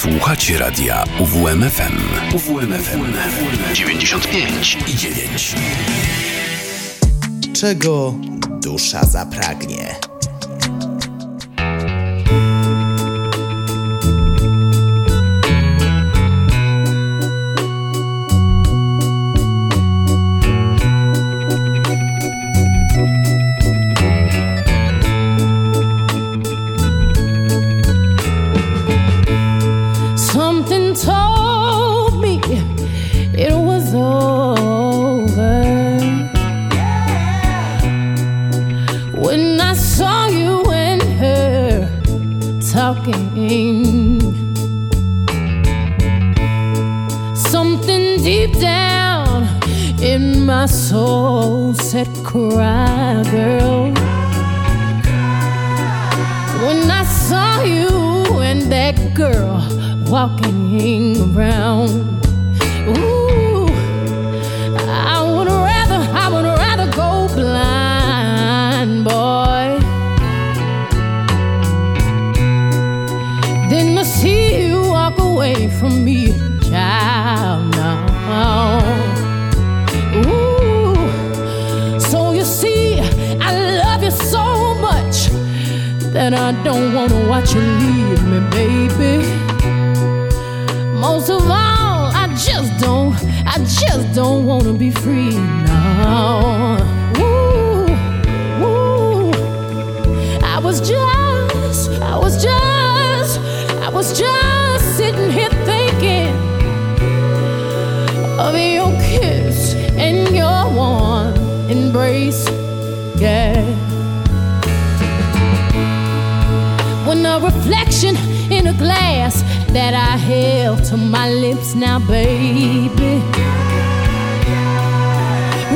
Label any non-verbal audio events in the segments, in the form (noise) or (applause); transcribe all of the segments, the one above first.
Słuchacie radia UWMFM. UWMFM 95 i 9. Czego dusza zapragnie? cry, girl. When I saw you and that girl walking that you leave me, baby. Most of all, I just don't, I just don't wanna be free now. Ooh, ooh, I was just, I was just, I was just sitting here thinking of your kiss and your warm embrace, yeah. reflection in a glass that I held to my lips. Now, baby,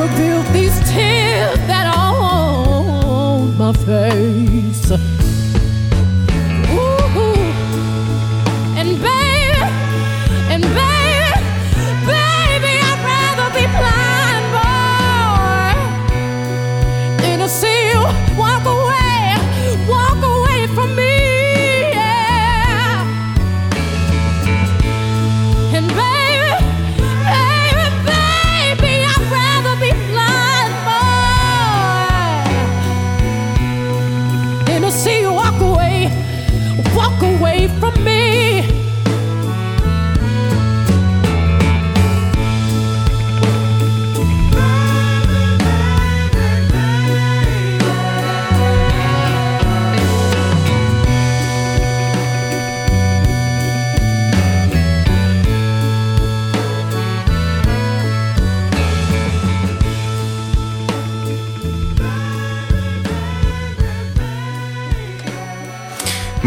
revealed these tears that are on my face.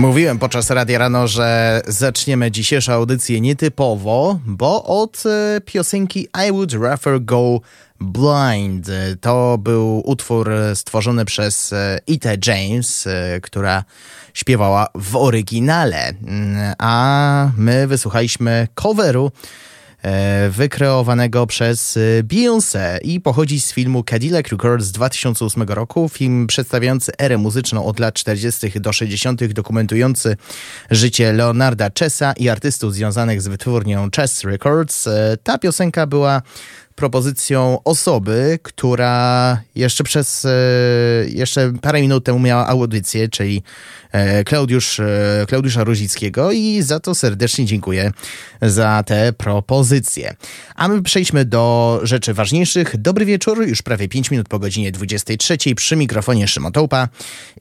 Mówiłem podczas Radia Rano, że zaczniemy dzisiejszą audycję nietypowo, bo od e, piosenki I Would Rather Go Blind. To był utwór stworzony przez Ita e, James, e, która śpiewała w oryginale, mm, a my wysłuchaliśmy coveru E, wykreowanego przez e, Beyoncé i pochodzi z filmu Cadillac Records z 2008 roku. Film przedstawiający erę muzyczną od lat 40. do 60., dokumentujący życie Leonarda Chessa i artystów związanych z wytwórnią Chess Records. E, ta piosenka była propozycją osoby, która jeszcze przez jeszcze parę minut temu miała audycję, czyli E, Klaudiusz, e, Klaudiusza Ruzickiego i za to serdecznie dziękuję za te propozycje. A my przejdźmy do rzeczy ważniejszych. Dobry wieczór, już prawie 5 minut po godzinie 23 przy mikrofonie Szymon Tołpa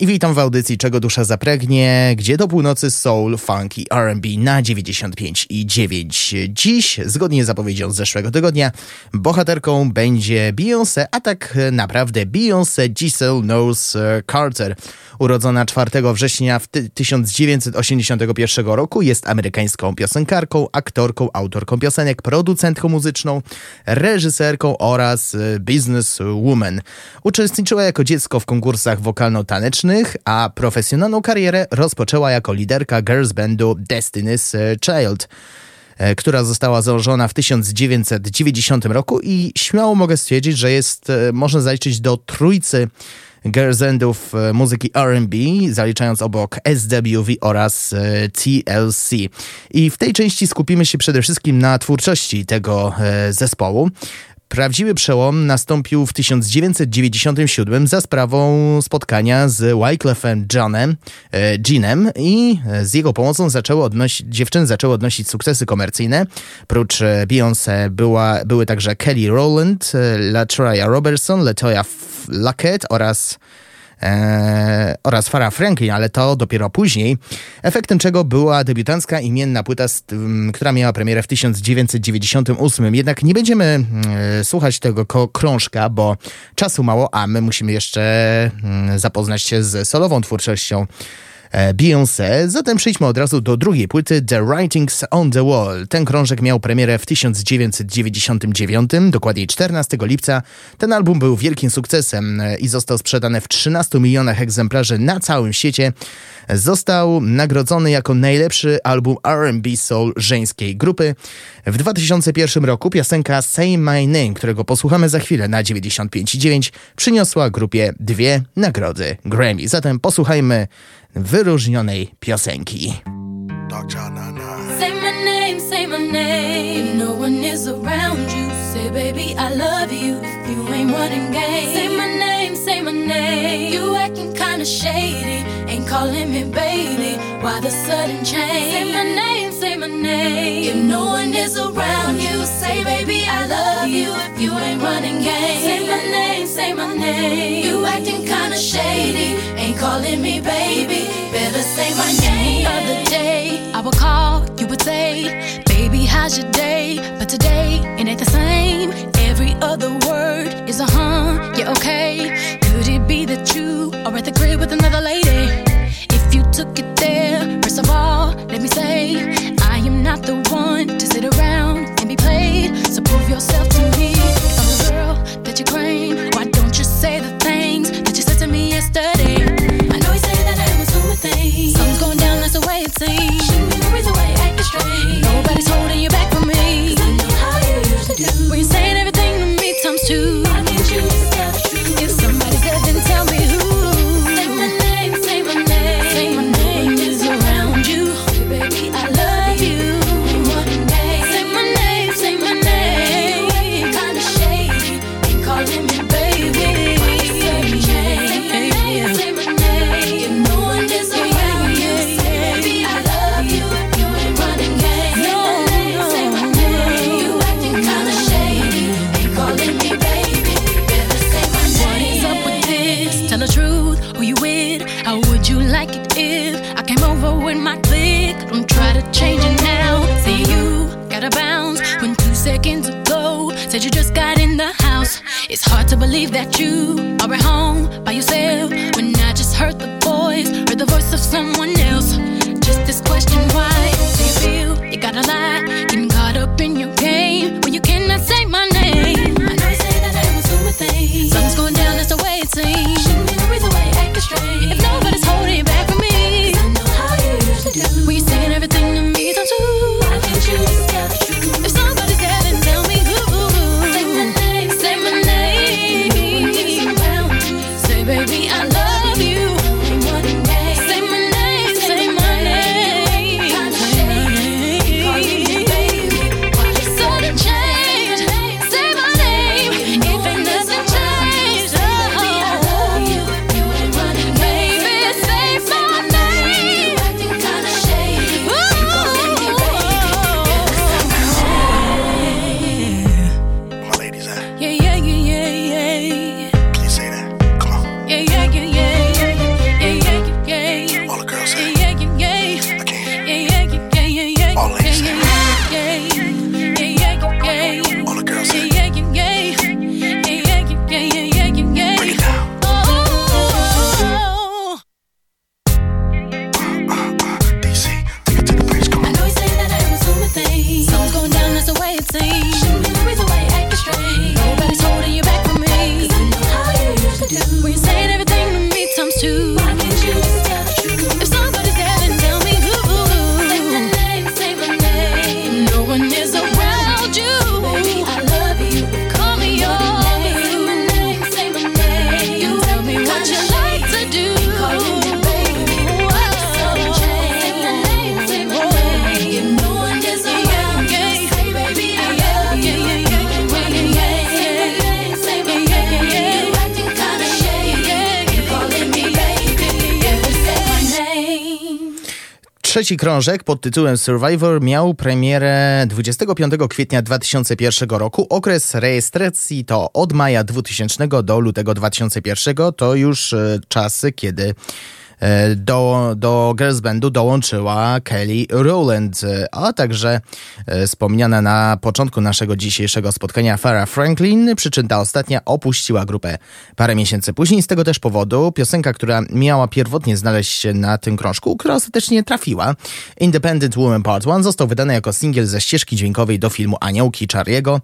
i witam w audycji Czego Dusza Zapregnie, gdzie do północy soul, funk i R&B na 95 i 9. Dziś, zgodnie z zapowiedzią z zeszłego tygodnia, bohaterką będzie Beyoncé, a tak naprawdę Beyoncé Giselle Knowles Carter, urodzona 4 września w 1981 roku. Jest amerykańską piosenkarką, aktorką, autorką piosenek, producentką muzyczną, reżyserką oraz y, businesswoman. Uczestniczyła jako dziecko w konkursach wokalno-tanecznych, a profesjonalną karierę rozpoczęła jako liderka girls bandu Destiny's Child e, która została założona w 1990 roku i śmiało mogę stwierdzić, że jest, można zaliczyć do trójcy girls endów e, muzyki R&B, zaliczając obok SWV oraz e, TLC. I w tej części skupimy się przede wszystkim na twórczości tego e, zespołu. Prawdziwy przełom nastąpił w 1997 za sprawą spotkania z Wyclefem Johnem, e, Jeanem i z jego pomocą zaczęły odnosić, dziewczyny zaczęły odnosić sukcesy komercyjne. Prócz e, Beyoncé była, były także Kelly Rowland, e, LaToya Robertson, Latoya Luckett oraz e, oraz Farah Franklin, ale to dopiero później, efektem czego była debiutancka imienna płyta, która miała premierę w 1998. Jednak nie będziemy e, słuchać tego krążka, bo czasu mało, a my musimy jeszcze mm, zapoznać się z solową twórczością E, Beyoncé. Zatem przejdźmy od razu do drugiej płyty The Writings on the Wall. Ten krążek miał premierę w 1999, dokładniej 14 lipca. Ten album był wielkim sukcesem e, i został sprzedany w 13 milionach egzemplarzy na całym świecie. Został nagrodzony jako najlepszy album R&B soul żeńskiej grupy. W 2001 roku piosenka Say My Name, którego posłuchamy za chwilę na 95,9, przyniosła grupie dwie nagrody Grammy. Zatem posłuchajmy wyróżnionej piosenki. Say my name, say my name. No one is around you. Say, baby, I love you. If you ain't running game, say my name, say my name. You acting kinda shady, ain't calling me baby. Why the sudden change? Say my name, say my name. If no one is around you, say, baby, I love you. If you ain't running game, say my name, say my name. You acting kinda shady, ain't calling me baby. Better say my name. The other day, I would call, you would say, baby, how's your day? But today, it ain't the same. Every other word is a huh, yeah, okay. Could it be that you are at the crib with another lady? If you took it there, first of all, let me say, I am not the one to sit around and be played. So prove yourself to me. I'm the girl that you claim, why don't you say the things that you said to me yesterday? I know you say that I'm assuming things. Something's going down, that's the way it seems. yeah, yeah. Trzeci krążek pod tytułem Survivor miał premierę 25 kwietnia 2001 roku. Okres rejestracji to od maja 2000 do lutego 2001. To już e, czasy, kiedy do, do girls bandu dołączyła Kelly Rowland, e, a także e, wspomniana na początku naszego dzisiejszego spotkania Farah Franklin, przy czym ta ostatnia opuściła grupę parę miesięcy później. Z tego też powodu piosenka, która miała pierwotnie znaleźć się na tym krążku, która ostatecznie trafiła, Independent Woman Part 1, został wydany jako singiel ze ścieżki dźwiękowej do filmu Aniołki Charliego.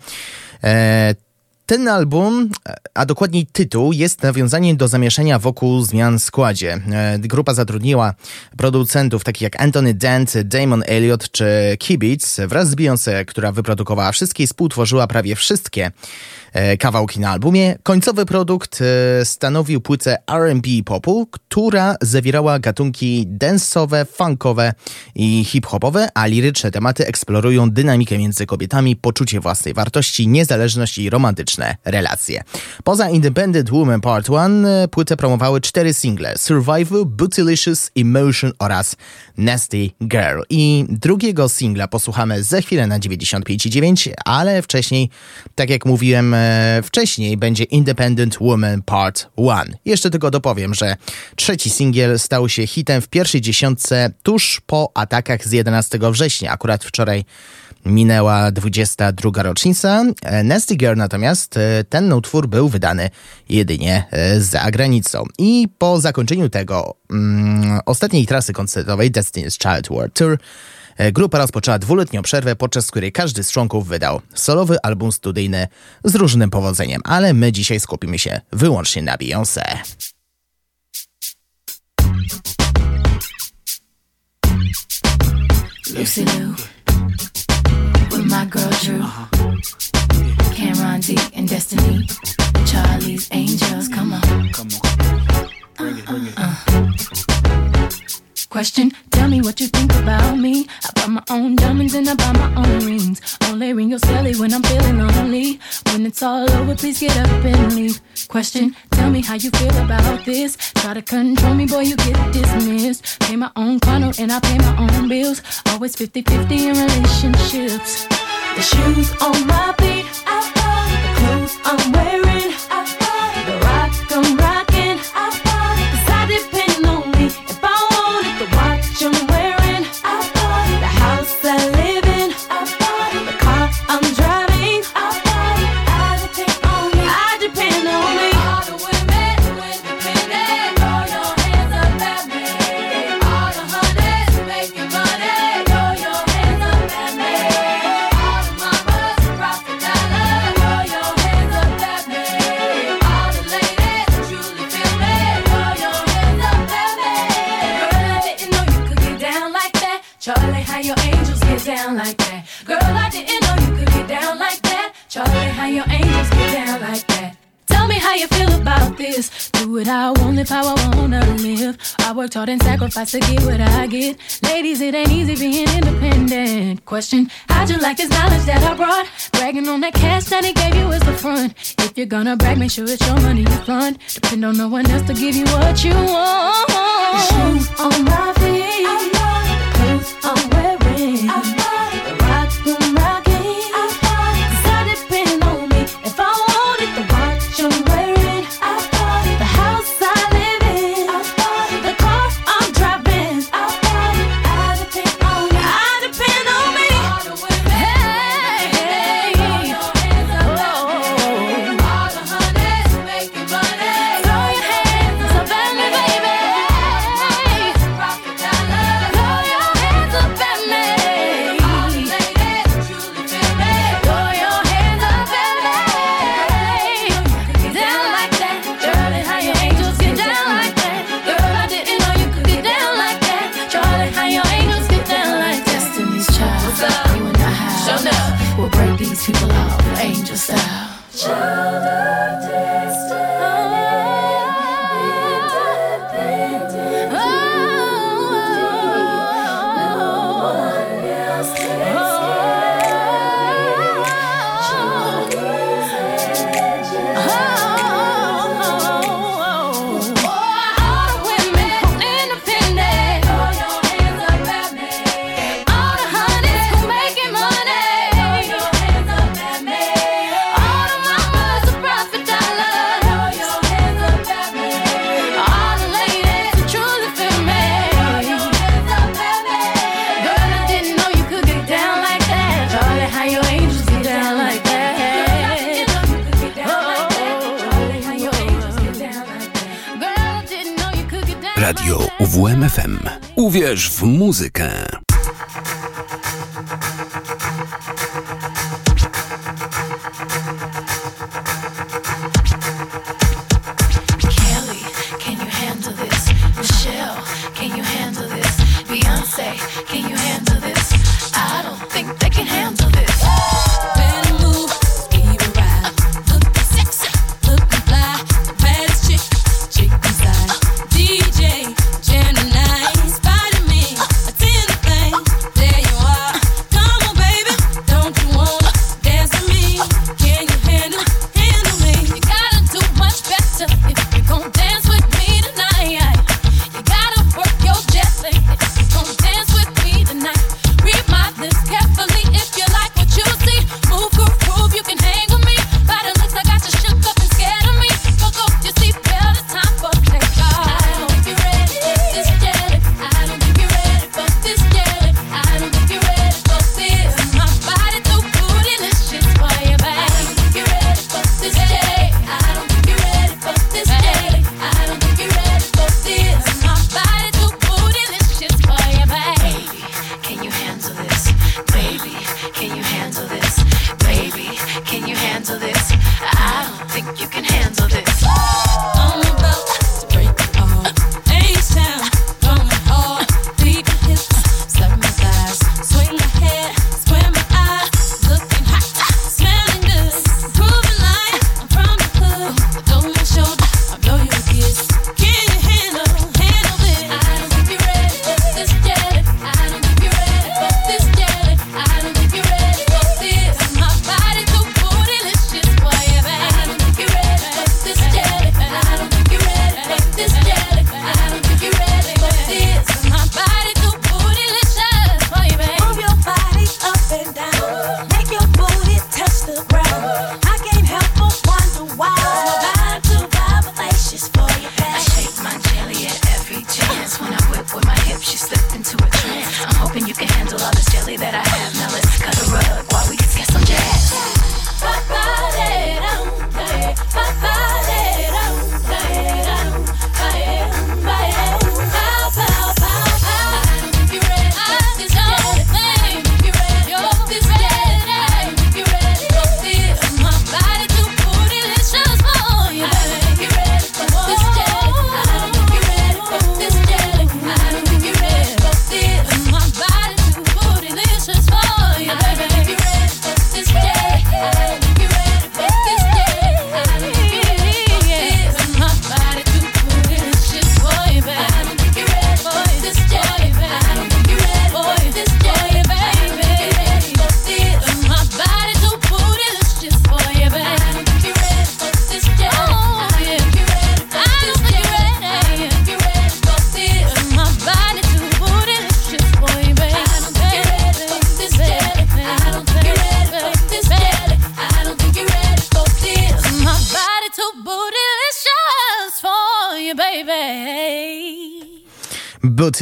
Ten album, a dokładniej tytuł, jest nawiązaniem do zamieszania wokół zmian w składzie. E, grupa zatrudniła producentów takich jak Anthony Dent, Damon Elliott czy Kibitz wraz z Beyoncé, która wyprodukowała wszystkie i współtworzyła prawie wszystkie kawałki na albumie. Końcowy produkt e, stanowił płytę R&B popu, która zawierała gatunki dance'owe, funkowe i hip-hopowe, a liryczne tematy eksplorują dynamikę między kobietami, poczucie własnej wartości, niezależność i romantyczne relacje. Poza Independent Woman Part 1 e, płytę promowały cztery single Survival, Bootylicious, Emotion oraz Nasty Girl. I drugiego singla posłuchamy za chwilę na 95,9, ale wcześniej, tak jak mówiłem, E, wcześniej będzie Independent Woman Part 1. Jeszcze tylko dopowiem, że trzeci singiel stał się hitem w pierwszej dziesiątce tuż po atakach z 11 września. Akurat wczoraj minęła 22 rocznica. E, Nasty Girl natomiast e, ten utwór był wydany jedynie za granicą. I po zakończeniu tego mm, ostatniej trasy koncertowej Destiny's Child World Tour E, grupa rozpoczęła dwuletnią przerwę, podczas której każdy z członków wydał solowy album studyjny z różnym powodzeniem, ale my dzisiaj skupimy się wyłącznie na Beyoncé. Lucy my girl Drew, Cameron D and Destiny, Charlie's Angels, come on. Come on. Bring it, bring it. Uh, uh. Question, tell me what you think about me. I buy my own diamonds and I buy my own rings. Only ring your celly when I'm feeling lonely. When it's all over, please get up and leave. Question, tell me how you feel about this. Try to control me, boy, you get dismissed. Pay my own condo and I pay my own bills. Always 50 50 in relationships. The shoes on my feet, I bought the clothes I'm wearing. To get what I get. Ladies, it ain't easy being independent. Question, how'd you like this knowledge that I brought? Bragging on that cash that he gave you as the front. If you're gonna brag, make sure it's your money you fund. Depend on no one else to give you what you want. Shoes on my feet, Child Uwierz w muzykę.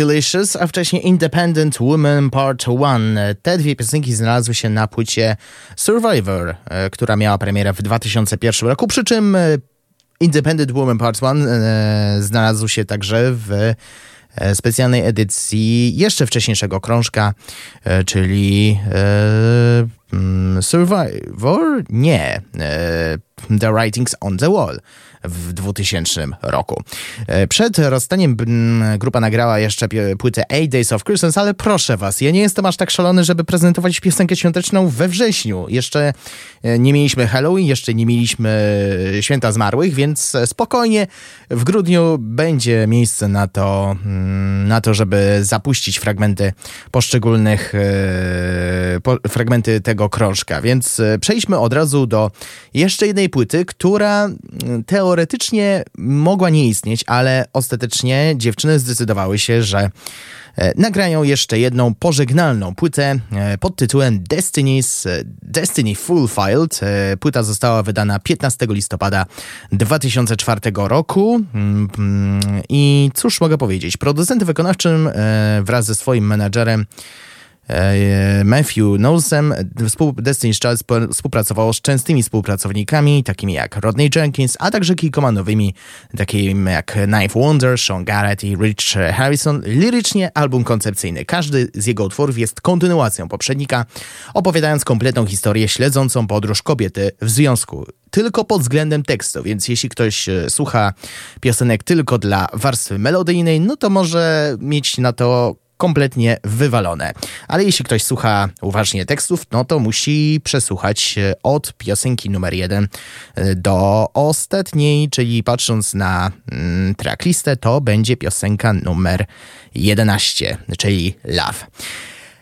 Bootylicious, a wcześniej Independent Woman Part 1. Te dwie piosenki znalazły się na płycie Survivor, e, która miała premierę w 2001 roku, przy czym e, Independent Woman Part 1 e, znalazł się także w specjalnej edycji jeszcze wcześniejszego krążka, czyli mm, Survivor? Nie. The Writings on the Wall w 2000 roku. E, przed rozstaniem grupa nagrała jeszcze płytę Eight Days of Christmas, ale proszę was, ja nie jestem aż tak szalony, żeby prezentować piosenkę świąteczną we wrześniu. Jeszcze e, nie mieliśmy Halloween, jeszcze nie mieliśmy Święta Zmarłych, więc spokojnie w grudniu będzie miejsce na to, mm, na to żeby zapuścić fragmenty poszczególnych e, fragmenty tego krążka. Więc przejdźmy od razu do jeszcze jednej płyty, która teoretycznie teoretycznie mogła nie istnieć, ale ostatecznie dziewczyny zdecydowały się, że e, nagrają jeszcze jedną pożegnalną płytę e, pod tytułem Destiny's e, Destiny Fulfilled. Płyta została wydana 15 listopada 2004 roku mm, i cóż mogę powiedzieć, producentem wykonawczym wraz ze swoim menadżerem Matthew Knowlesem. Destiny's Child współpracowało z częstymi współpracownikami, takimi jak Rodney Jenkins, a także kilkoma nowymi, takimi jak Knife Wonder, Sean Garrett i Rich Harrison. Lirycznie album koncepcyjny. Każdy z jego utworów jest kontynuacją poprzednika, opowiadając kompletną historię śledzącą podróż kobiety w związku tylko pod względem tekstu, więc jeśli ktoś e, słucha piosenek tylko dla warstwy melodyjnej, no to może mieć na to kompletnie wywalone. Ale jeśli ktoś słucha uważnie tekstów, no to musi przesłuchać od piosenki numer jeden e, do ostatniej, czyli patrząc na mm, tracklistę, to będzie piosenka numer 11, czyli Love.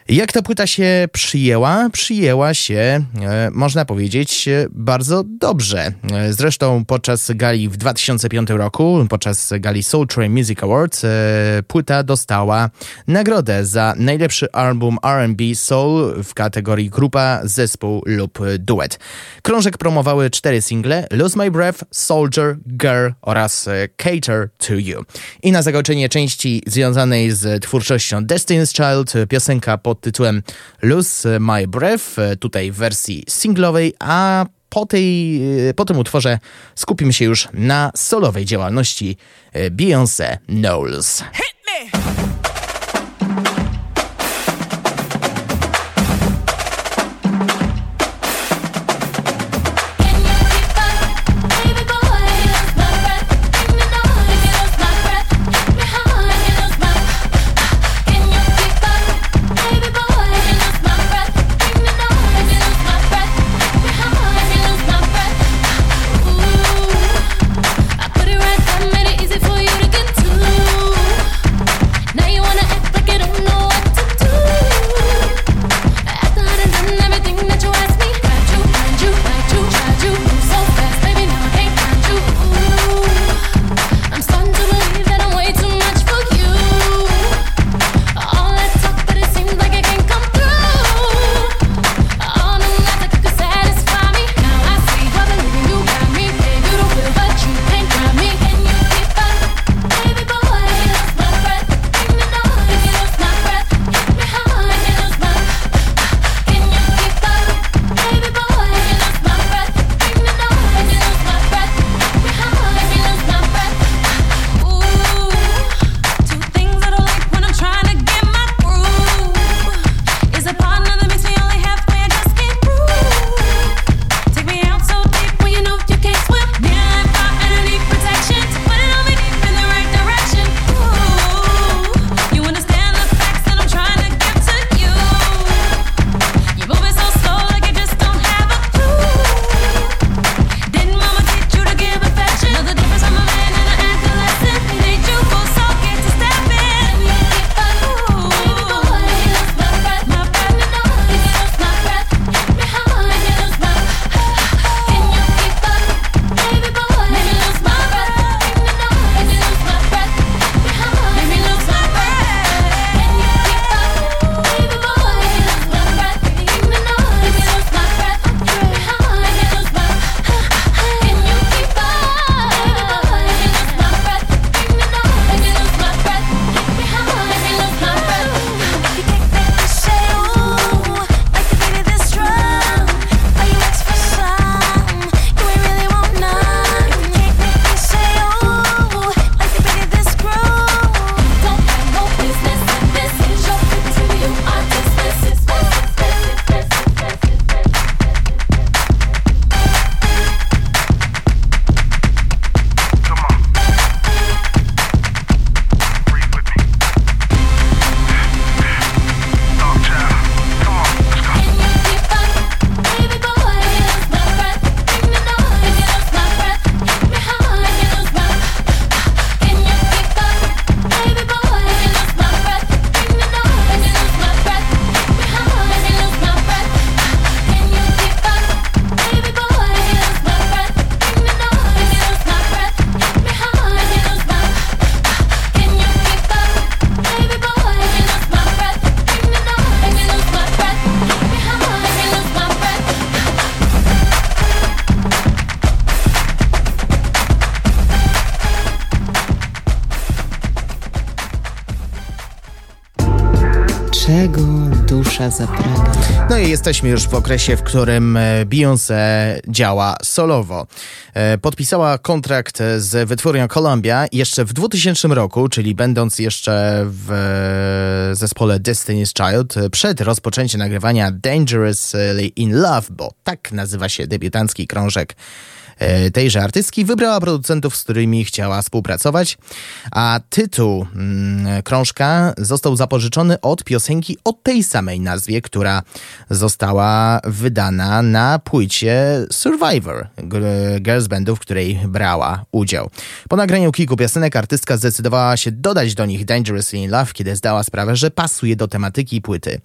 Jak ta płyta się przyjęła? Przyjęła się, e, można powiedzieć, e, bardzo dobrze. E, zresztą podczas gali w 2005 roku, podczas gali Soul Train Music Awards, płyta dostała nagrodę za najlepszy album R&B Soul w kategorii grupa, zespół lub duet. Krążek promowały cztery single: Lose My Breath, Soldier, Girl oraz Cater to You. I na zakończenie części związanej z twórczością Destiny's Child piosenka pod pod tytułem Lose My Breath, e, tutaj w wersji singlowej, a po, tej, e, po tym utworze skupimy się już na solowej działalności e, Beyoncé Knowles. Hit me! Jesteśmy już w okresie, w którym e, Beyoncé działa solowo. E, podpisała kontrakt z wytwórnią Columbia jeszcze w 2000 roku, czyli będąc jeszcze w e, zespole Destiny's Child, przed rozpoczęciem nagrywania Dangerously in Love, bo tak nazywa się debiutancki krążek tejże artystki wybrała producentów, z którymi chciała współpracować, a tytuł mm, krążka został zapożyczony od piosenki o tej samej nazwie, która została wydana na płycie Survivor girls bandu, w której brała udział. Po nagraniu kilku piosenek artystka zdecydowała się dodać do nich Dangerously in Love, kiedy zdała sprawę, że pasuje do tematyki płyty.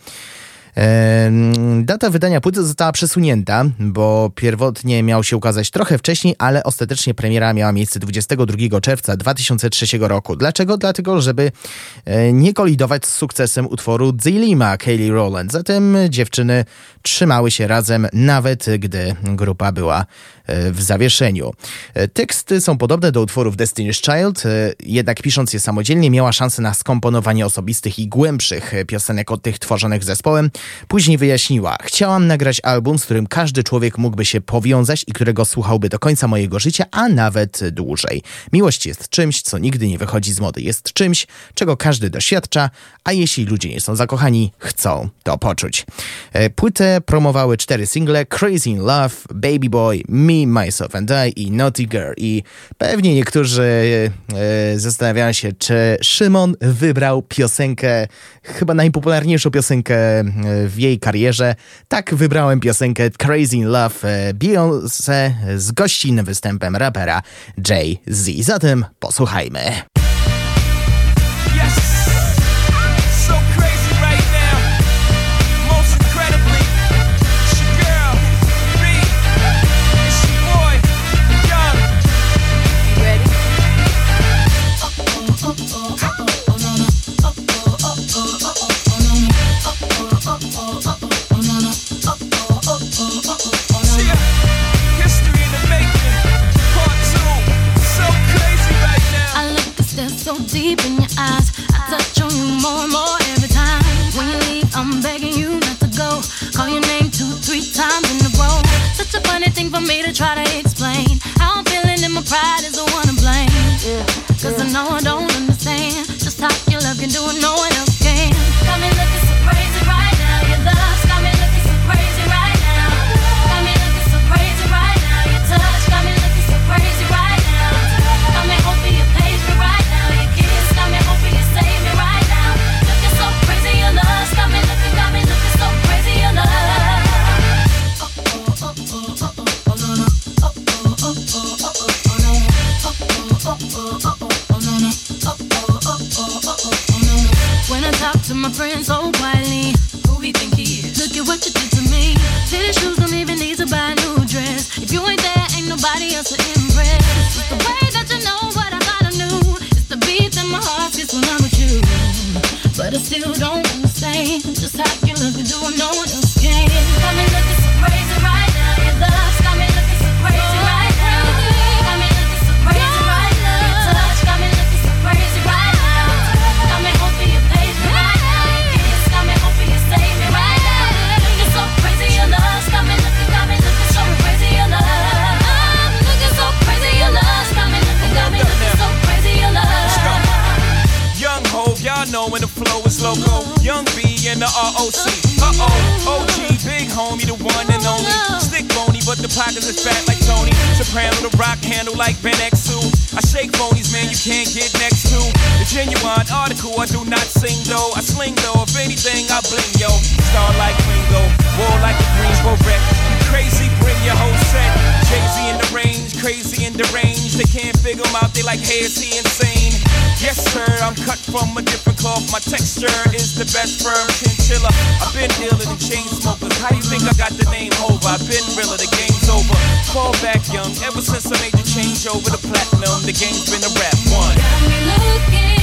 Data wydania płyty została przesunięta, bo pierwotnie miał się ukazać trochę wcześniej, ale ostatecznie premiera miała miejsce 22 czerwca 2003 roku. Dlaczego? Dlatego, żeby e, nie kolidować z sukcesem utworu Zilima Kaylee Rowland. Zatem dziewczyny trzymały się razem, nawet gdy grupa była e, w zawieszeniu. E, teksty są podobne do utworów Destiny's Child, jednak pisząc je samodzielnie miała szansę na skomponowanie osobistych i głębszych piosenek od tych tworzonych zespołem, Później wyjaśniła: Chciałam nagrać album, z którym każdy człowiek mógłby się powiązać i którego słuchałby do końca mojego życia, a nawet dłużej. Miłość jest czymś, co nigdy nie wychodzi z mody. Jest czymś, czego każdy doświadcza, a jeśli ludzie nie są zakochani, chcą to poczuć. E, promowały cztery single: Crazy in Love, Baby Boy, Me, Myself and I i Naughty Girl. I pewnie niektórzy e, zastanawiają się, czy Szymon wybrał piosenkę, chyba najpopularniejszą piosenkę e, w jej karierze. Tak wybrałem piosenkę Crazy in Love e, Beyoncé z gościnnym występem rapera Jay-Z. Zatem posłuchajmy. Try to explain how I'm feeling and my pride is the one to blame. Yeah, Cause yeah. I know I don't genuine article, I do not sing though. I sling though, if anything, I bling yo. Star like Ringo, war like a Greensboro wreck. Crazy, bring your whole set. Z in the range, crazy in the range. They can't figure him out, they like, hey, is he insane? Yes, sir, I'm cut from a different cloth. My texture is the best firm chinchilla. I've been dealing than chain smokers. How do you think I got the name over? I've been realer, the game's over. Fall back young, ever since I made the change over the platinum, the game's been a rap one. Got me looking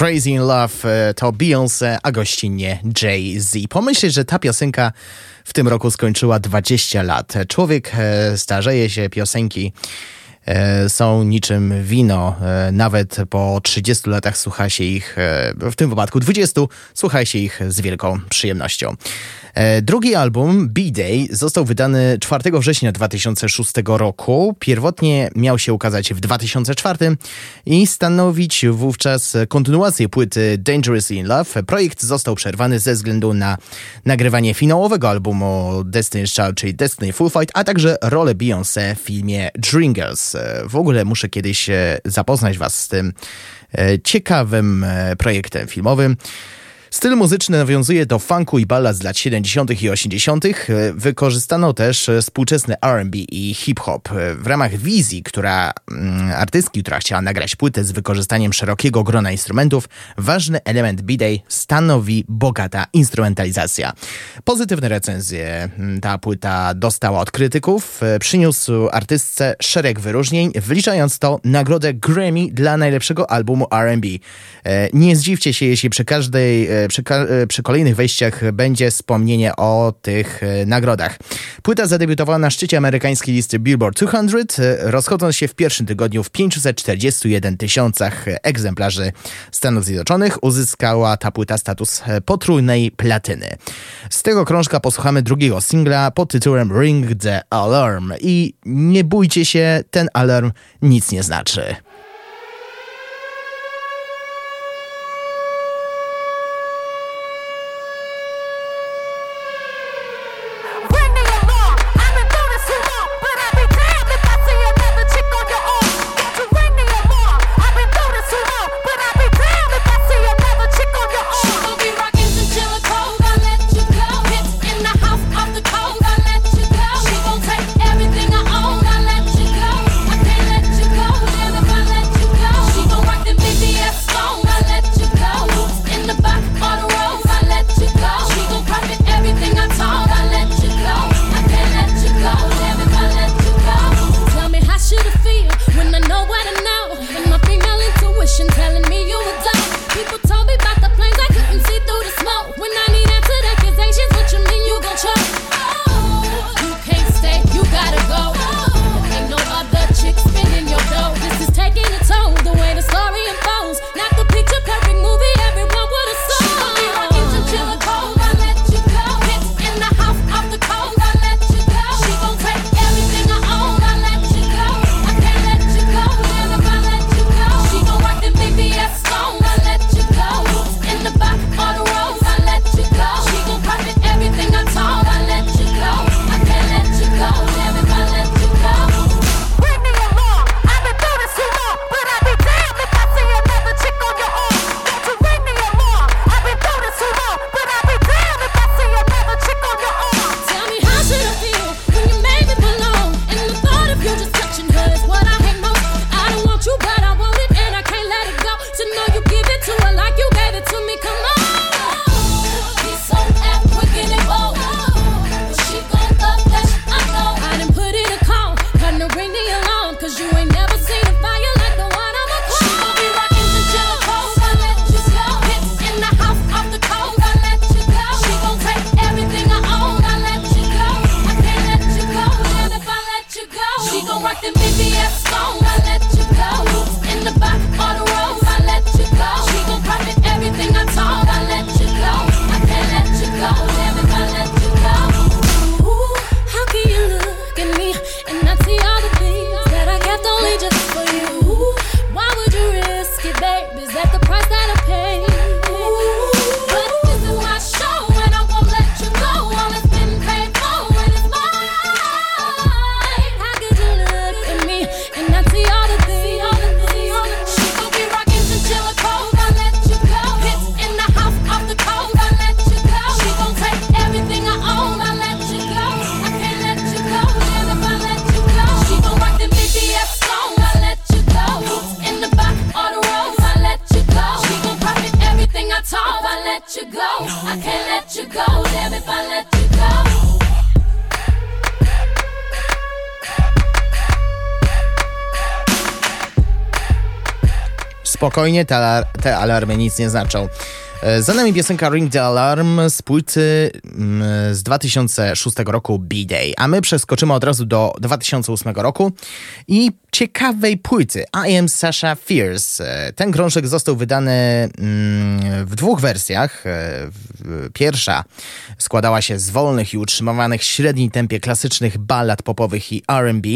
Crazy in Love e, to Beyoncé, a gościnnie Jay-Z. Pomyśleć, że ta piosenka w tym roku skończyła 20 lat. Człowiek e, starzeje się, piosenki są niczym wino. Nawet po 30 latach słucha się ich, w tym wypadku 20, słucha się ich z wielką przyjemnością. E, drugi album, B-Day, został wydany 4 września 2006 roku. Pierwotnie miał się ukazać w 2004 i stanowić wówczas kontynuację płyty Dangerously in Love. Projekt został przerwany ze względu na nagrywanie finałowego albumu Destiny's Child, czyli Destiny Full Fight, a także rolę Beyoncé w filmie Dreamgirls. E, w ogóle muszę kiedyś e, zapoznać Was z tym ciekawym projektem filmowym. Styl muzyczny nawiązuje do funku i ballad z lat 70. i 80. Wykorzystano też współczesny R&B i hip-hop. W ramach wizji, która mm, artystki, która chciała nagrać płytę z wykorzystaniem szerokiego grona instrumentów, ważny element B-Day stanowi bogata instrumentalizacja. Pozytywne recenzje mm, ta płyta dostała od krytyków. Przyniósł artystce szereg wyróżnień, wliczając to nagrodę Grammy dla najlepszego albumu R&B. E, nie zdziwcie się, jeśli przy każdej e, przy, e, przy kolejnych wejściach będzie wspomnienie o tych e, nagrodach. Płyta zadebiutowała na szczycie amerykańskiej listy Billboard 200, e, rozchodząc się w pierwszym tygodniu w 541 tysiącach egzemplarzy Stanów Zjednoczonych. Uzyskała ta płyta status potrójnej platyny. Z tego krążka posłuchamy drugiego singla pod tytułem Ring the Alarm i nie bójcie się, ten alarm nic nie znaczy. Te, te alarmy nic nie znaczą. E, za nami piosenka Ring the Alarm z płyty mm, z 2006 roku B-Day, a my przeskoczymy od razu do 2008 roku i ciekawej płyty I Am Sasha Fierce. E, ten krążek został wydany mm, w dwóch wersjach. E, pierwsza składała się z wolnych i utrzymywanych w średnim tempie klasycznych ballad popowych i R&B.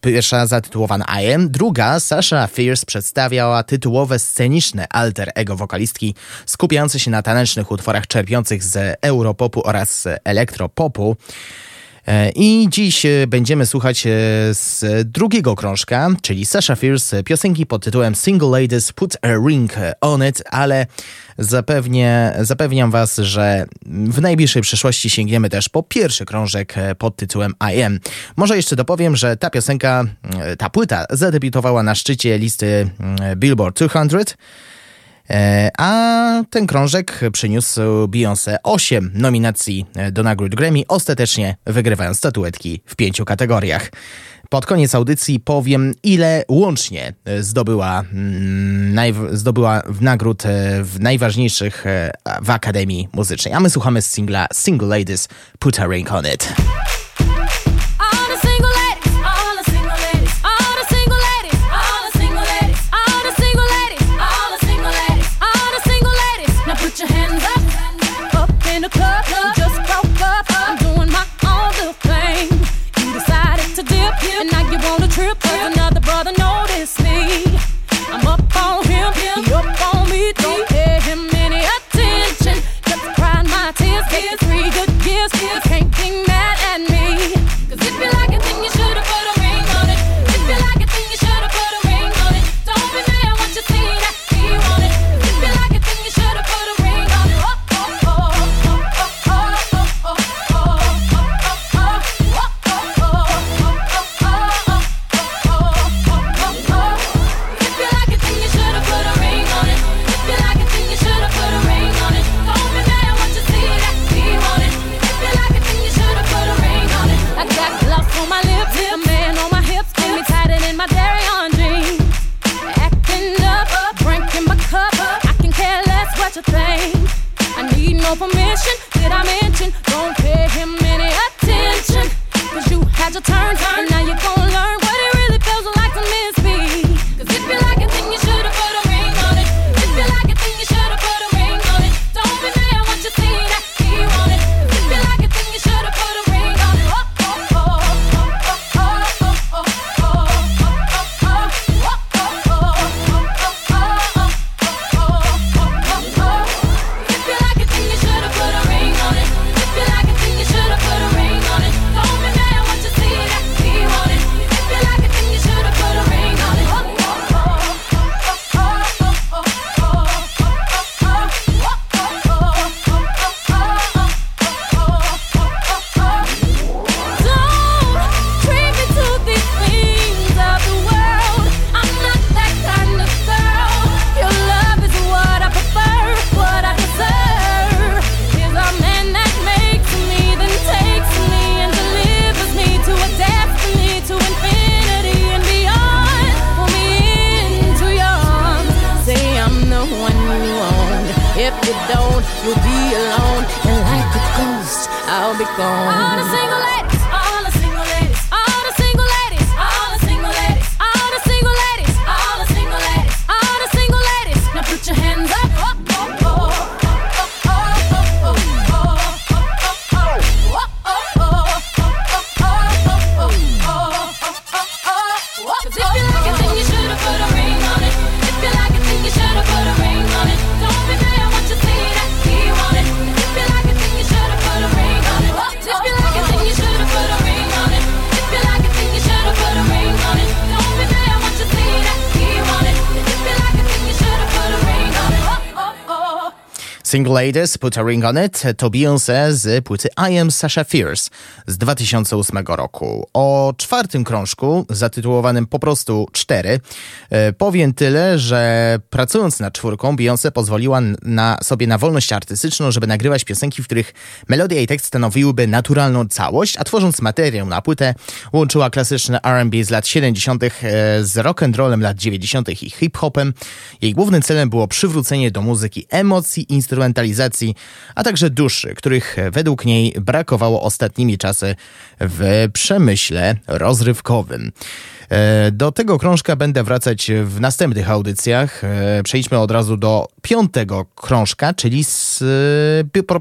Pierwsza zatytułowana I Am. Druga, Sasha Fierce przedstawiała tytułowe sceniczne alter ego wokalistki skupiający się na tanecznych utworach czerpiących z europopu oraz elektropopu. E, I dziś e, będziemy słuchać e, z drugiego krążka, czyli Sasha Fierce, piosenki pod tytułem Single Ladies Put a Ring on It, ale zapewnie, zapewniam Was, że w najbliższej przyszłości sięgniemy też po pierwszy krążek pod tytułem I Am. Może jeszcze dopowiem, że ta piosenka, ta płyta zadebiutowała na szczycie listy Billboard 200 E, a ten krążek przyniósł Beyoncé 8 nominacji do nagród Grammy, ostatecznie wygrywając statuetki w pięciu kategoriach. Pod koniec audycji powiem, ile łącznie zdobyła, mm, zdobyła nagród e, w najważniejszych e, w Akademii Muzycznej. A my słuchamy singla Single Ladies Put a Ring on It. And now you want a trip, cause another brother noticed me. I'm up on him, he up on me, don't pay him any attention. Just cry my tears, get three good years, for permission. Did I mention? Don't pay him any attention. Cause you had your turn, and now you're gonna learn. Single Ladies, Put a Ring on It to Beyoncé z płyty I Am Sasha Fierce z 2008 roku. O czwartym krążku, zatytułowanym po prostu 4, e, powiem tyle, że pracując nad czwórką, Beyoncé pozwoliła na sobie na wolność artystyczną, żeby nagrywać piosenki, w których melodia i tekst stanowiłyby naturalną całość, a tworząc materiał na płytę, łączyła klasyczne R&B z lat 70. E, z rock'n'rollem lat 90. i hip-hopem. Jej głównym celem było przywrócenie do muzyki emocji, instrumentalizacji, a także duszy, których według niej brakowało ostatnimi czasy w przemyśle rozrywkowym. E, do tego krążka będę wracać w następnych audycjach. E, przejdźmy od razu do piątego krążka, czyli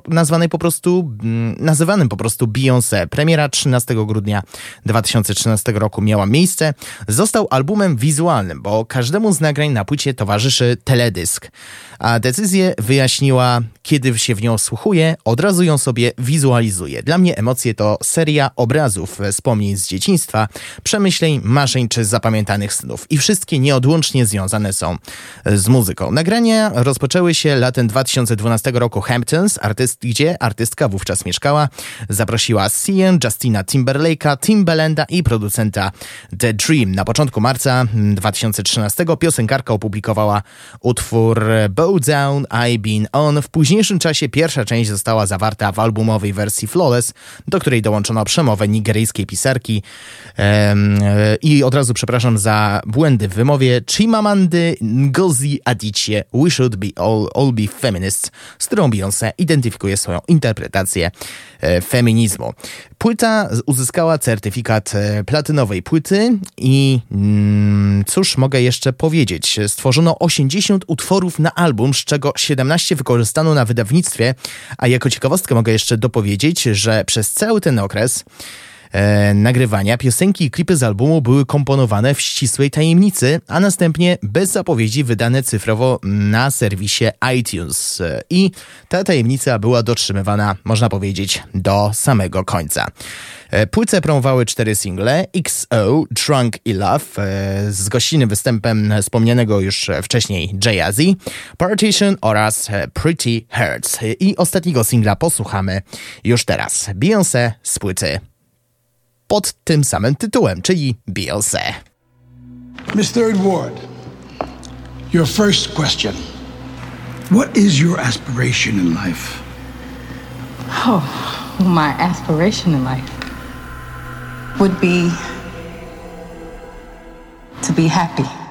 nazwanej po prostu, mm, nazywanym po prostu Beyoncé. Premiera 13 grudnia 2013 roku miała miejsce. Został albumem wizualnym, bo każdemu z nagrań na płycie towarzyszy teledysk. A decyzję wyjaśniła, kiedy się w nią słuchuje, od razu ją sobie wizualizuje. Dla mnie emocje to seria obrazów, wspomnień z dzieciństwa, przemyśleń, marzeń czy zapamiętanych snów. I wszystkie nieodłącznie związane są z muzyką. Nagrania rozpoczęły się latem 2012 roku Hamptons, artyst, gdzie artystka wówczas mieszkała. Zaprosiła Sian, Justina Timberlake'a, Timbalanda i producenta The Dream. Na początku marca 2013 piosenkarka opublikowała utwór Bow Down, I Been On. W późniejszym czasie pierwsza część została zawarta w albumowej wersji Flawless, do której dołączono przemowę nigeryjskiej pisarki um, i od razu przepraszam za błędy w wymowie Chimamandy Ngozi Adichie We Should Be All, all Be Feminists, którą Beyoncé identyfikuje swoją interpretację e, feminizmu. Płyta uzyskała certyfikat e, platynowej płyty i mm, cóż mogę jeszcze powiedzieć? Stworzono 80 utworów na album, z czego 17 wykorzystano na wydawnictwie, a jako ciekawostkę mogę jeszcze dopowiedzieć, że przez cały ten okres e, nagrywania piosenki i klipy z albumu były komponowane w ścisłej tajemnicy, a następnie bez zapowiedzi wydane cyfrowo na serwisie iTunes. I ta tajemnica była dotrzymywana, można powiedzieć, do samego końca. E, płytę promowały cztery single XO, Drunk i Love e, z gościnnym występem wspomnianego już wcześniej Jay-Z, Partition oraz e, Pretty Hurts. I ostatniego singla posłuchamy już teraz. Beyoncé z płyty pod tym samym tytułem, czyli Beyoncé. Miss Third Ward, your first question. What is your aspiration in life? Oh, my aspiration in life would be to be happy.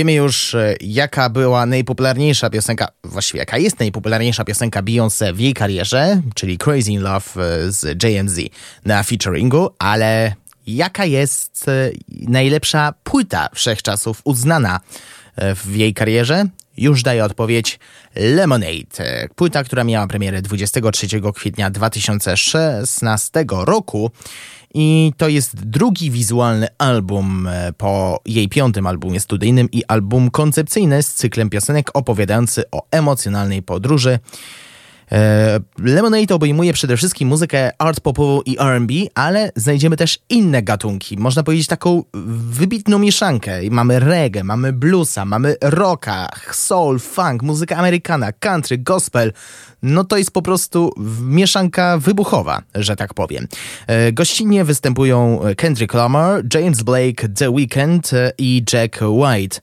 Wiemy już, e, jaka była najpopularniejsza piosenka, właściwie jaka jest najpopularniejsza piosenka Beyoncé w jej karierze, czyli Crazy in Love e, z JMZ na featuringu, ale jaka jest e, najlepsza płyta wszechczasów uznana w jej karierze? Już daję odpowiedź Lemonade. Płyta, która miała premierę 23 kwietnia 2016 roku i to jest drugi wizualny album e, po jej piątym albumie studyjnym i album koncepcyjny z cyklem piosenek opowiadający o emocjonalnej podróży Lemonade obejmuje przede wszystkim muzykę art popową i R&B, ale znajdziemy też inne gatunki. Można powiedzieć taką wybitną mieszankę. Mamy reggae, mamy bluesa, mamy rocka, soul, funk, muzyka amerykana, country, gospel. No to jest po prostu mieszanka wybuchowa, że tak powiem. E, gościnnie występują Kendrick Lamar, James Blake, The Weeknd i Jack White.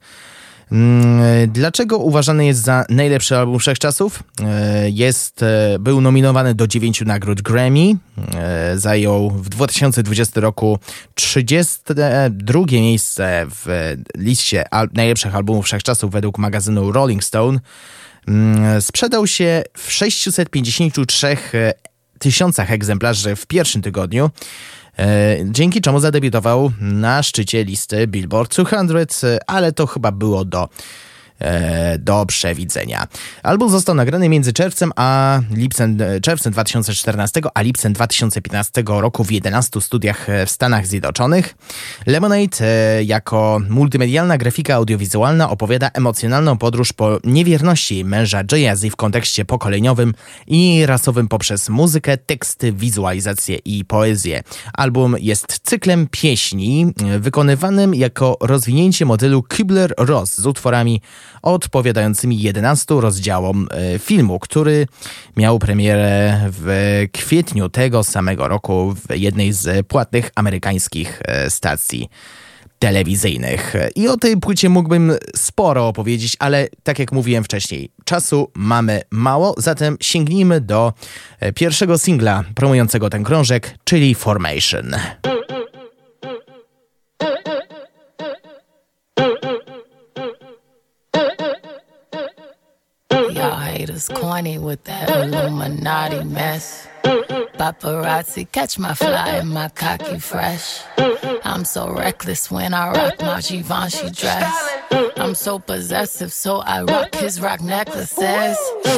Mm, dlaczego uważany jest za najlepszy album wszechczasów? E, jest, e, był nominowany do dziewięciu nagród Grammy. E, zajął w 2020 roku 32 miejsce w liście najlepszych albumów wszechczasów według magazynu Rolling Stone. Mm, sprzedał się w 653 tysiącach egzemplarzy w pierwszym tygodniu. E, dzięki czemu zadebiutował na szczycie listy Billboard 200, ale to chyba było do do przewidzenia. Album został nagrany między czerwcem a lipcem, e, czerwcem 2014 a lipcem 2015 roku w 11 studiach e, w Stanach Zjednoczonych. Lemonade jako multimedialna grafika audiowizualna opowiada emocjonalną podróż po niewierności męża Jay-Z w kontekście pokoleniowym i rasowym poprzez muzykę, teksty, wizualizację i poezję. Album jest cyklem pieśni wykonywanym jako rozwinięcie modelu Kubler-Ross z utworami odpowiadającymi 11 rozdziałom e, filmu, który miał premierę w kwietniu tego samego roku w jednej z płatnych amerykańskich e, stacji telewizyjnych. I o tej płycie mógłbym sporo opowiedzieć, ale tak jak mówiłem wcześniej, czasu mamy mało, zatem sięgnijmy do e, pierwszego singla promującego ten krążek, czyli Formation. Haters corny with that Illuminati mess. Paparazzi catch my fly and my cocky fresh. I'm so reckless when I rock my Givenchy dress. I'm so possessive, so I rock his rock necklaces.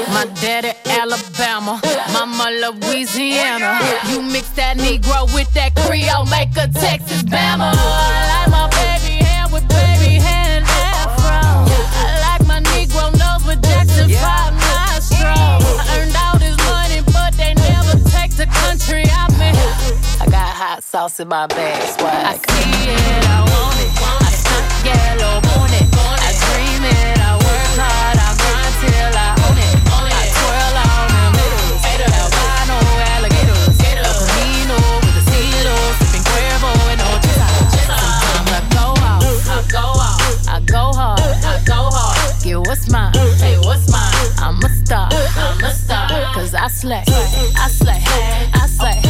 My daddy Alabama, mama Louisiana. You mix that Negro with that Creole, make a Texas Bama. I like my baby hair with baby hair and afro. I like my Negro nose with Jackson 5 country I'm in. I got hot sauce in my bag, swag. I see it, I want it. I stunt yellow, want it. I dream it, I work hard, I grind till I own it. I twirl on them hitters, albino alligators, El Camino with a CeeLo, sipping Cuervo and Ocho. Sometimes I go out, I go out, I go hard, I go hard. Get what's mine, hey, what's mine? I'm a star, I'm a star, cause I slay, I slay.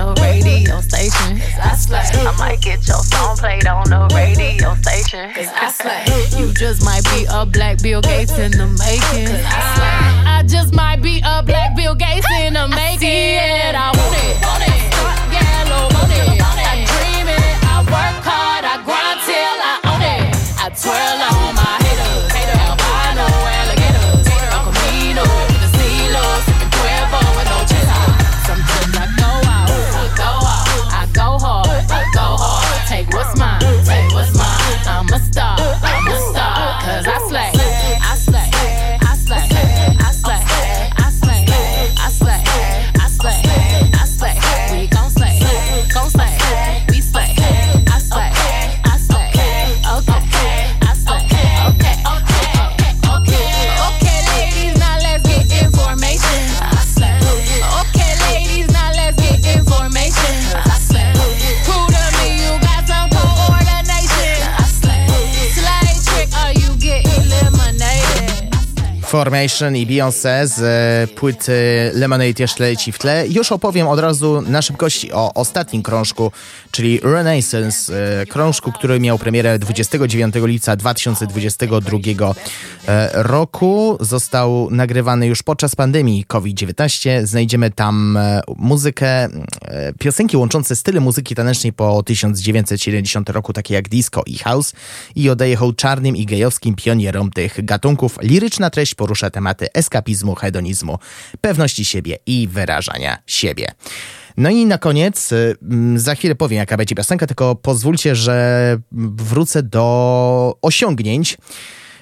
the radio station. Cause I slay. I might get your song played on the radio station. Cause I slay. You just might be a black Bill Gates in the making. Cause I slay. I just might be a black Bill Gates in the making. (laughs) I, see it. I want it. Want it. It. I dream it. I work hard. I grind till I own it. I twirl on my Formation i Beyoncé z e, płyty Lemonade jeszcze leci w tle. Już opowiem od razu na szybkości o ostatnim krążku, czyli Renaissance, e, krążku, który miał premierę 29 lipca 2022 e, roku. Został nagrywany już podczas pandemii COVID-19. Znajdziemy tam muzykę, piosenki łączące style muzyki tanecznej po 1970 roku, takie jak disco i house i oddaje hołd czarnym i gejowskim pionierom tych gatunków. Liryczna treść porusza tematy eskapizmu, hedonizmu, pewności siebie i wyrażania siebie. No i na koniec, y, za chwilę powiem jaka będzie piosenka, tylko pozwólcie, że wrócę do osiągnięć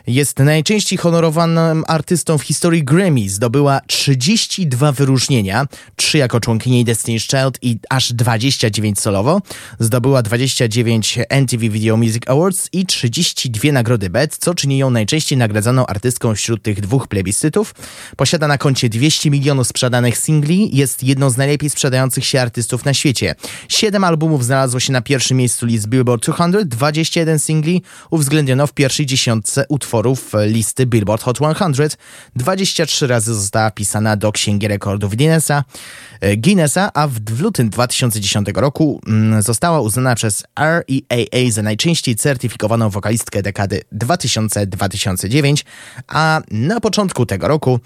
jest najczęściej honorowanym artystą w historii Grammy. Zdobyła 32 wyróżnienia, 3 jako członkini Destiny's Child i aż 29 solowo. Zdobyła 29 MTV Video Music Awards i 32 nagrody BET, co czyni ją najczęściej nagradzaną artystką wśród tych dwóch plebiscytów. Posiada na koncie 200 milionów sprzedanych singli, jest jedną z najlepiej sprzedających się artystów na świecie. 7 albumów znalazło się na pierwszym miejscu list Billboard 200, 21 singli uwzględniono w pierwszej dziesiątce utworów utworów listy Billboard Hot 100. 23 razy została pisana do Księgi Rekordów Guinnessa, e, Guinnessa a w lutym 2010 roku mm, została uznana przez REAA za najczęściej certyfikowaną wokalistkę dekady 2000-2009, a na początku tego roku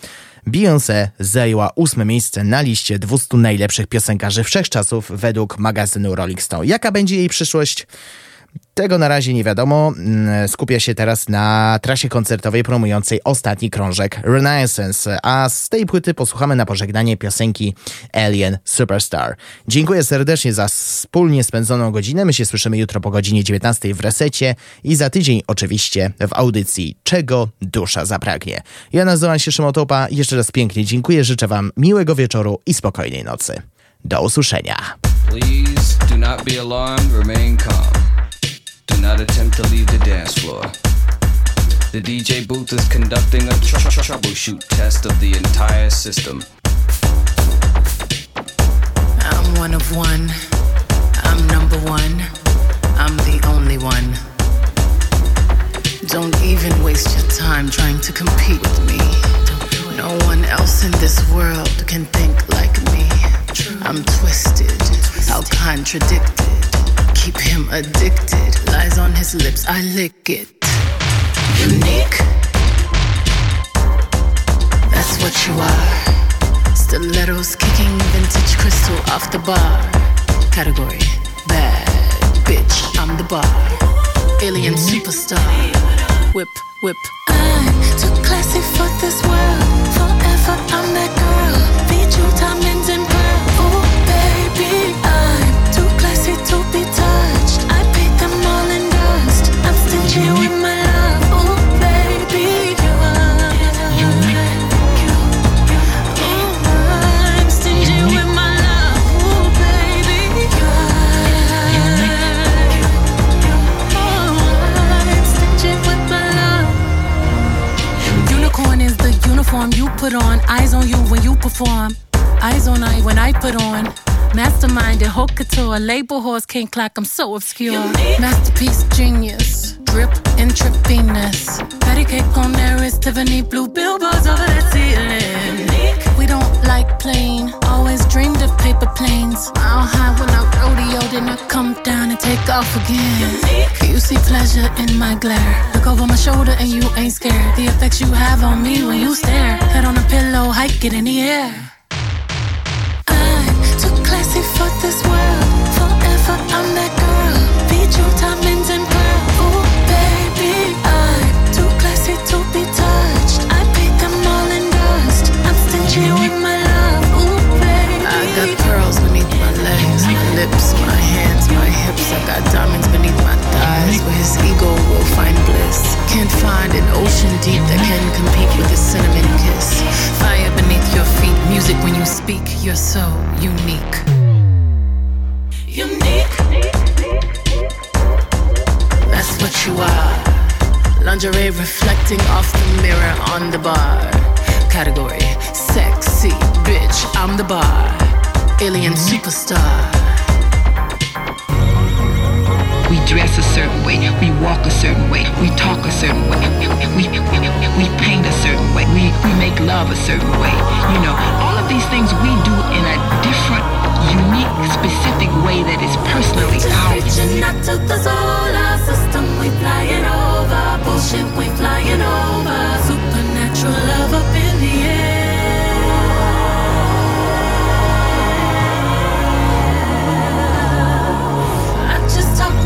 Beyoncé zajęła ósme miejsce na liście 200 najlepszych piosenkarzy wszechczasów według magazynu Rolling Stone. Jaka będzie jej przyszłość? Tego na razie nie wiadomo. Mm, skupia się teraz na trasie koncertowej promującej ostatni krążek Renaissance, a z tej płyty posłuchamy na pożegnanie piosenki Alien Superstar. Dziękuję serdecznie za wspólnie spędzoną godzinę. My się słyszymy jutro po godzinie 19 w resecie i za tydzień oczywiście w audycji Czego dusza zapragnie. Ja nazywam się Szymotopa. Jeszcze raz pięknie dziękuję. Życzę Wam miłego wieczoru i spokojnej nocy. Do usłyszenia. Please do not be alarmed, remain calm. Not attempt to leave the dance floor. The DJ booth is conducting a tr- tr- troubleshoot test of the entire system. I'm one of one. I'm number one. I'm the only one. Don't even waste your time trying to compete with me. No one else in this world can think like me. I'm twisted, how contradicted keep him addicted. Lies on his lips, I lick it. Unique. That's what you are. Stilettos kicking vintage crystal off the bar. Category bad bitch, I'm the bar. Alien superstar. Whip, whip. I'm too classy for this world. Forever, I'm that girl. Feed you diamonds and pearls. Ooh, baby, I'm too classy to be label horse can't clock, I'm so obscure. Masterpiece, genius, drip, intravenous. Patty cake on there is Tiffany blue billboards over the ceiling. We don't like plain, always dreamed of paper planes. Mile high when I rodeo, then I come down and take off again. You see pleasure in my glare. Look over my shoulder and you ain't scared. The effects you have on me when you stare. Head on a pillow, hike it in the air. I'm too classy for this world. Forever, I'm that girl. Feed you diamonds and I got pearls beneath my legs, lips, my hands, my hips. I got diamonds beneath my thighs, where his ego will find bliss. Can't find an ocean deep that can compete with cinnamon kiss. Fire beneath your feet, music when you speak. You're so unique. Unique. That's what you are. Lingerie reflecting off the mirror on the bar. Category sexy bitch. I'm the bar. Alien superstar. We dress a certain way, we walk a certain way, we talk a certain way, we, we paint a certain way, we, we make love a certain way. You know, all of these things we do in a different, unique, specific way that is personally ours. Reaching out to the solar system, we flying over. Bullshit, we flying over. Supernatural love up in the air.